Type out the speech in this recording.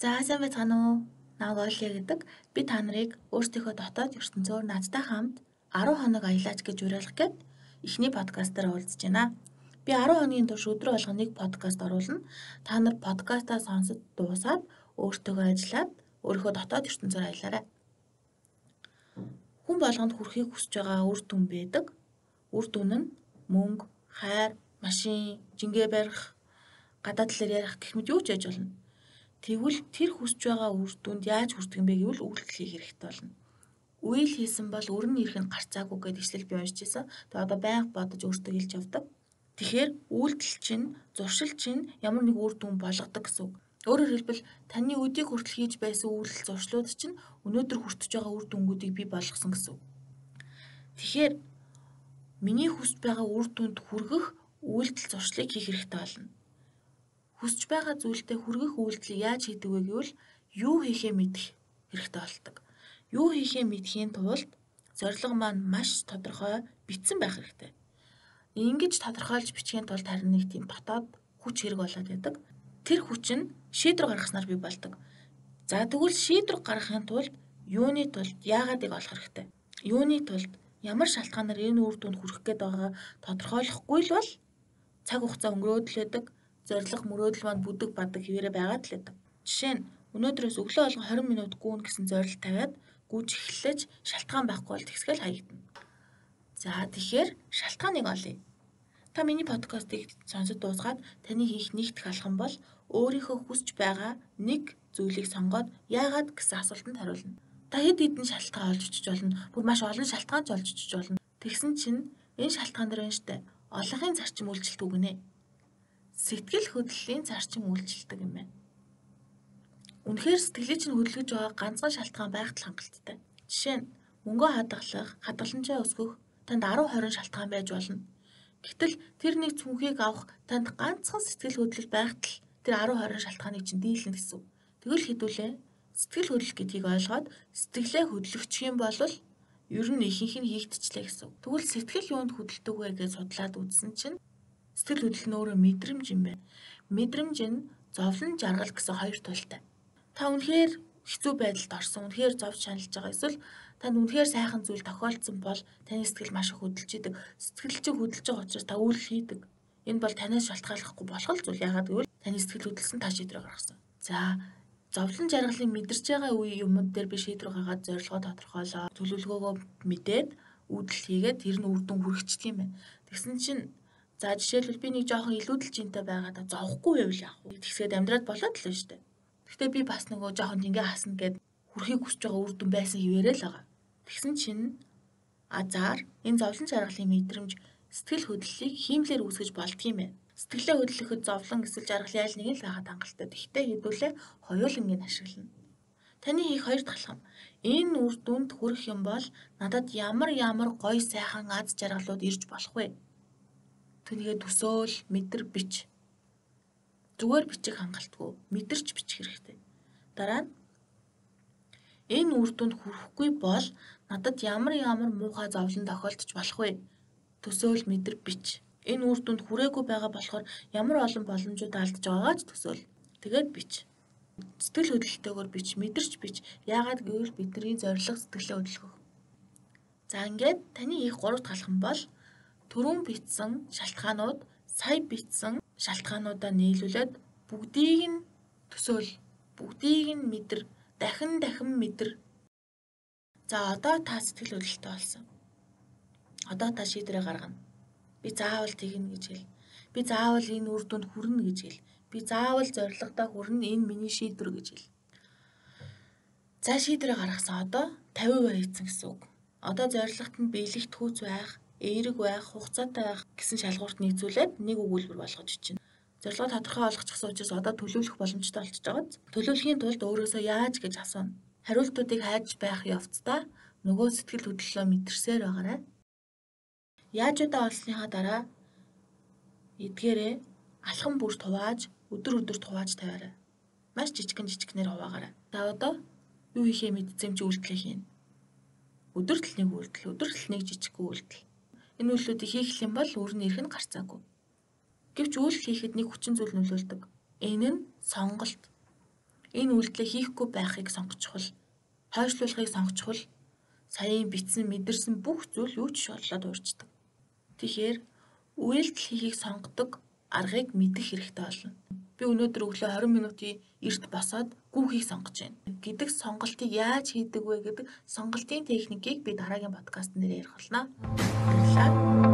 За сайн байцгаана уу? Наг Олия гэдэг би та нарыг өөрсдийнхөө дотоод ертөнцөөр надтай хамт 10 хоног аялаач гэж уриалгах гээд эхний подкастаар уулзж байна. Би 10 хоногийн турш өдөр болго нэг подкаст оруулна. Та нар подкастаа сонсож дуусаад өөртөөгөө ажиллаад өөрийнхөө дотоод ертөнцөөр аялаарай. Хүн болгонд хүрэхийг хүсэж байгаа үр дүн байдаг. Үр дүн нь мөнгө, хайр, машин, жингээ барих, гадаад талаар ярих гэх мэт юу ч яж болно. Тэгвэл тэр хүсэж байгаа үр дүнд яаж хүрдэг юм бэ гэвэл үйлдэл хийх хэрэгтэй болно. Үйл хийсэн бол өрн ирэх нь гарцаагүй гэдэг ишлэл би уншиж байсан. Тэгээ одоо байнга бодож өөртөө хэлж явдаг. Тэгэхээр үйлдэл чинь, зуршил чинь ямар нэг үр дүн болгодог гэсэн үг. Өөрөөр хэлбэл таны өдийг хүртэл хийж байсан үйлдэл зуршлууд чинь өнөөдөр хүртэж байгаа үр дүнгуудыг бий болгосон гэсэн үг. Тэгэхээр миний хүсэж байгаа үр дүнд хүргэх үйлдэл зуршлыг хийх хэрэгтэй болно хүсэж байгаа зүйлдээ хүргэх үйлдэлийг яаж хийдэг вэ гэвэл юу хийхээ мэдэх хэрэгтэй болдог. Юу хийхээ мэдхийн тулд зорилго маань маш тодорхой бичсэн байх хэрэгтэй. Ингэж тодорхойлж бичхийн тулд харин нэг тийм дотоод хүч хэрэг болоод байдаг. Тэр хүч нь шийдвэр гаргаснаар бий болдог. За тэгвэл шийдвэр гаргахын тулд юуны тулд яагаадыг олох хэрэгтэй. Юуны тулд ямар шалтгаанаар энэ үр дүнд хүрэх гээд байгаагаа тодорхойлохгүй л бол цаг хугацаа өнгөрөөд л байдаг зориг мөрөөдөл маань бүдэг бадаг хിവэрэ байгаад л байдаг. Жишээ нь өнөөдрөөс өглөө болгон 20 минут гүүн гэсэн зорилт тавиад гүйж эхлэж шалтгаан байхгүй бол тэгсгэл хаягдана. За тэгэхээр шалтгааныг олъё. Та миний подкастыг сонсож дуусгаад таны хийх нэгдэх алхам бол өөрийнхөө хүсэж байгаа нэг зүйлийг сонгоод яагаад гэсэн асуултанд хариулна. Та хэд хэдэн шалтгаан олж очиж болно. Бүр маш олон шалтгаан ч олж очиж болно. Тэгсэн чинь энэ шалтгаан дээр байна штэ. Олонхын зарчим үйлчлэлт үгнэ сэтгэл хөдлөлийн зарчим үйлчилдэг юм байна. Үнэхээр сэтгэлийг чинь хөдөлгөж байгаа ганцхан шалтгаан байхад л хангалттай. Жишээ нь мөнгө хадгалах, хадгаламжаа өсгөх танд 10 20 шалтгаан байж болно. Гэтэл тэр нэг цүнхийг авах танд ганцхан сэтгэл хөдлөл байхад л тэр 10 20 шалтгааныг чинь дийлнэ гэсэн. Тэгвэл хэдүүлээ сэтгэл хөдлөх гэдгийг ойлгоод сэтгэлээ хөдлөгчих юм бол ер нь ихэнх нь хийгдчихлээ гэсэн. Тэгвэл сэтгэл юунд хөдөлдөг вэ гэж судлаад үзсэн чинь Сэтгэл хөдлөл нь өөрөө мэдрэмж юм байна. Мэдрэмж нь зовлон жаргал гэсэн хоёр туйлтай. Та үнэхээр хэцүү байдалд орсон, үнэхээр зовж шаналж байгаа эсвэл танд үнэхээр сайхан зүйл тохиолдсон бол таны сэтгэл маш их хөдөлж идэг. Сэтгэл чинь хөдөлж байгаа учраас та үйл хийдэг. Энэ бол танаас шалтгааллахгүй болох зүйл. Яагаад гэвэл таны сэтгэл хөдлсөн та шийдвэр гаргасан. За зовлон жаргалыг мэдэрч байгаа үе юмуд дээр би шийдвэр гаргаад зорилгоо тодорхойлоо. Төлөвлөгөөгөө мэдээд үүдэл хийгээд тэр нь үр дүн хүрэгчдэг юм байна. Тэгсэн чинь За жишээлбэл би нэг жоохон илүүдэл жинтэй байгаадаа зовхгүй байвал яах вэ? Тэгсгээд амьдраад болоод л дээ. Гэхдээ би бас нөгөө жоохон ингээ хасна гэд хүрхийг хүсэж байгаа үр дүн байсан хിവэрэл байгаа. Тэгсэн чинь азар энэ зовлон жаргалын мэдрэмж сэтгэл хөдлөлийг хиймлэр үүсгэж болдго юм байна. Сэтгэлээ хөдлөхөд зовлон эсвэл жаргал ял нэг л байгаад хангалттай. Тэгтээ хэдүүлээ хоёулангийн ашиглана. Таны хийх хоёр дахь алхам. Энэ үр дүнд хүрэх юм бол надад ямар ямар гоё сайхан аз жаргалууд ирж болох вэ? Түүнийгээ төсөөл, мэдэр бич. Зүгээр бичих хангалтгүй, мэдэрч бичих хэрэгтэй. Дараа нь энэ үр дүнд хүрэхгүй бол надад ямар ямар муухай зовлон тохиолдож болох вэ? Төсөөл, мэдэр бич. Энэ үр дүнд хүрээгүй байгаа болохоор ямар олон боломжууд алдж байгаагаа ч төсөөл. Тэгээд бич. Сэтгэл хөдлөлтөөр бич, мэдэрч бич. Яагаад гэвэл бидний зорилго сэтгэлээ хөдөлгөх. За ингээд таны их гурав алхам бол түрүүн бичсэн шалтгаанууд сая бичсэн шалтгаануудаа нийлүүлээд бүгдийг нь төсөөл бүгдийг нь мэдэр дахин дахин мэдэр за одоо та сэтгэл хөдлөлтөй болсон одоо та шийдвэрээ гаргана. Би заавал тэгнэ гэж хэл. Би заавал энэ үр дүнд хүрнэ гэж хэл. Би заавал зоригтой хүрнэ энэ миний шийдвэр гэж хэл. За шийдвэрээ гаргасан. Одоо 50% хийцэн гэсэн үг. Одоо зорилгот нь биелэгт хүүц байх эерэг байх, хугацаатай байх гэсэн шалгуурт нийцүүлээд нэг өгүүлбэр болгож чинь. Зорилгоо тодорхой болгочихсон учраас одоо төлөвлөх боломжтой болчихж байгаа. Төлөвлөхийн тулд өөрөөсөө яаж гэж асууна. Хариултуудыг хайж байх явцдаа нөгөө сэтгэл хөдлөлөө мэдэрсээр байгаарай. Яаж удаа олсныхаа дараа эдгээрээ алхам бүр тувааж өдөр өдөр тувааж тавиарай. Маш жижигэн жижигнэр хуваагаарай. За одоо юу хийхээ мэдсэн чи үйлдэл хийнэ. Өдөртөл нэг үйлдэл, өдөртөл нэг жижиг үйлдэл. Энэ үйлдэлүүдийг хийх юм бол нь ирэх нь гарцаагүй. Гэвч үйл хийхэд нэг хүчин зүйл нөлөөлдөг. Энэ нь сонголт. энэ үйлдэлээ хийхгүй байхыг сонгочихвол хойшлуулахыг сонгочихвол саяын битсэн мэдэрсэн бүх зүйл юу ч шорлоод уурчдаг. Тэгэхээр үйлдэл хийхийг сонгодог аргыг мэдэх хэрэгтэй болно. Би өнөөдөр өглөө 20 минутын эрт босоод гүүхийг сонгож байна гэдэг сонголтыг яаж хийдэг вэ гэдэг сонголтын техникийг би дараагийн подкаст нэр ярих болно. Баярлалаа.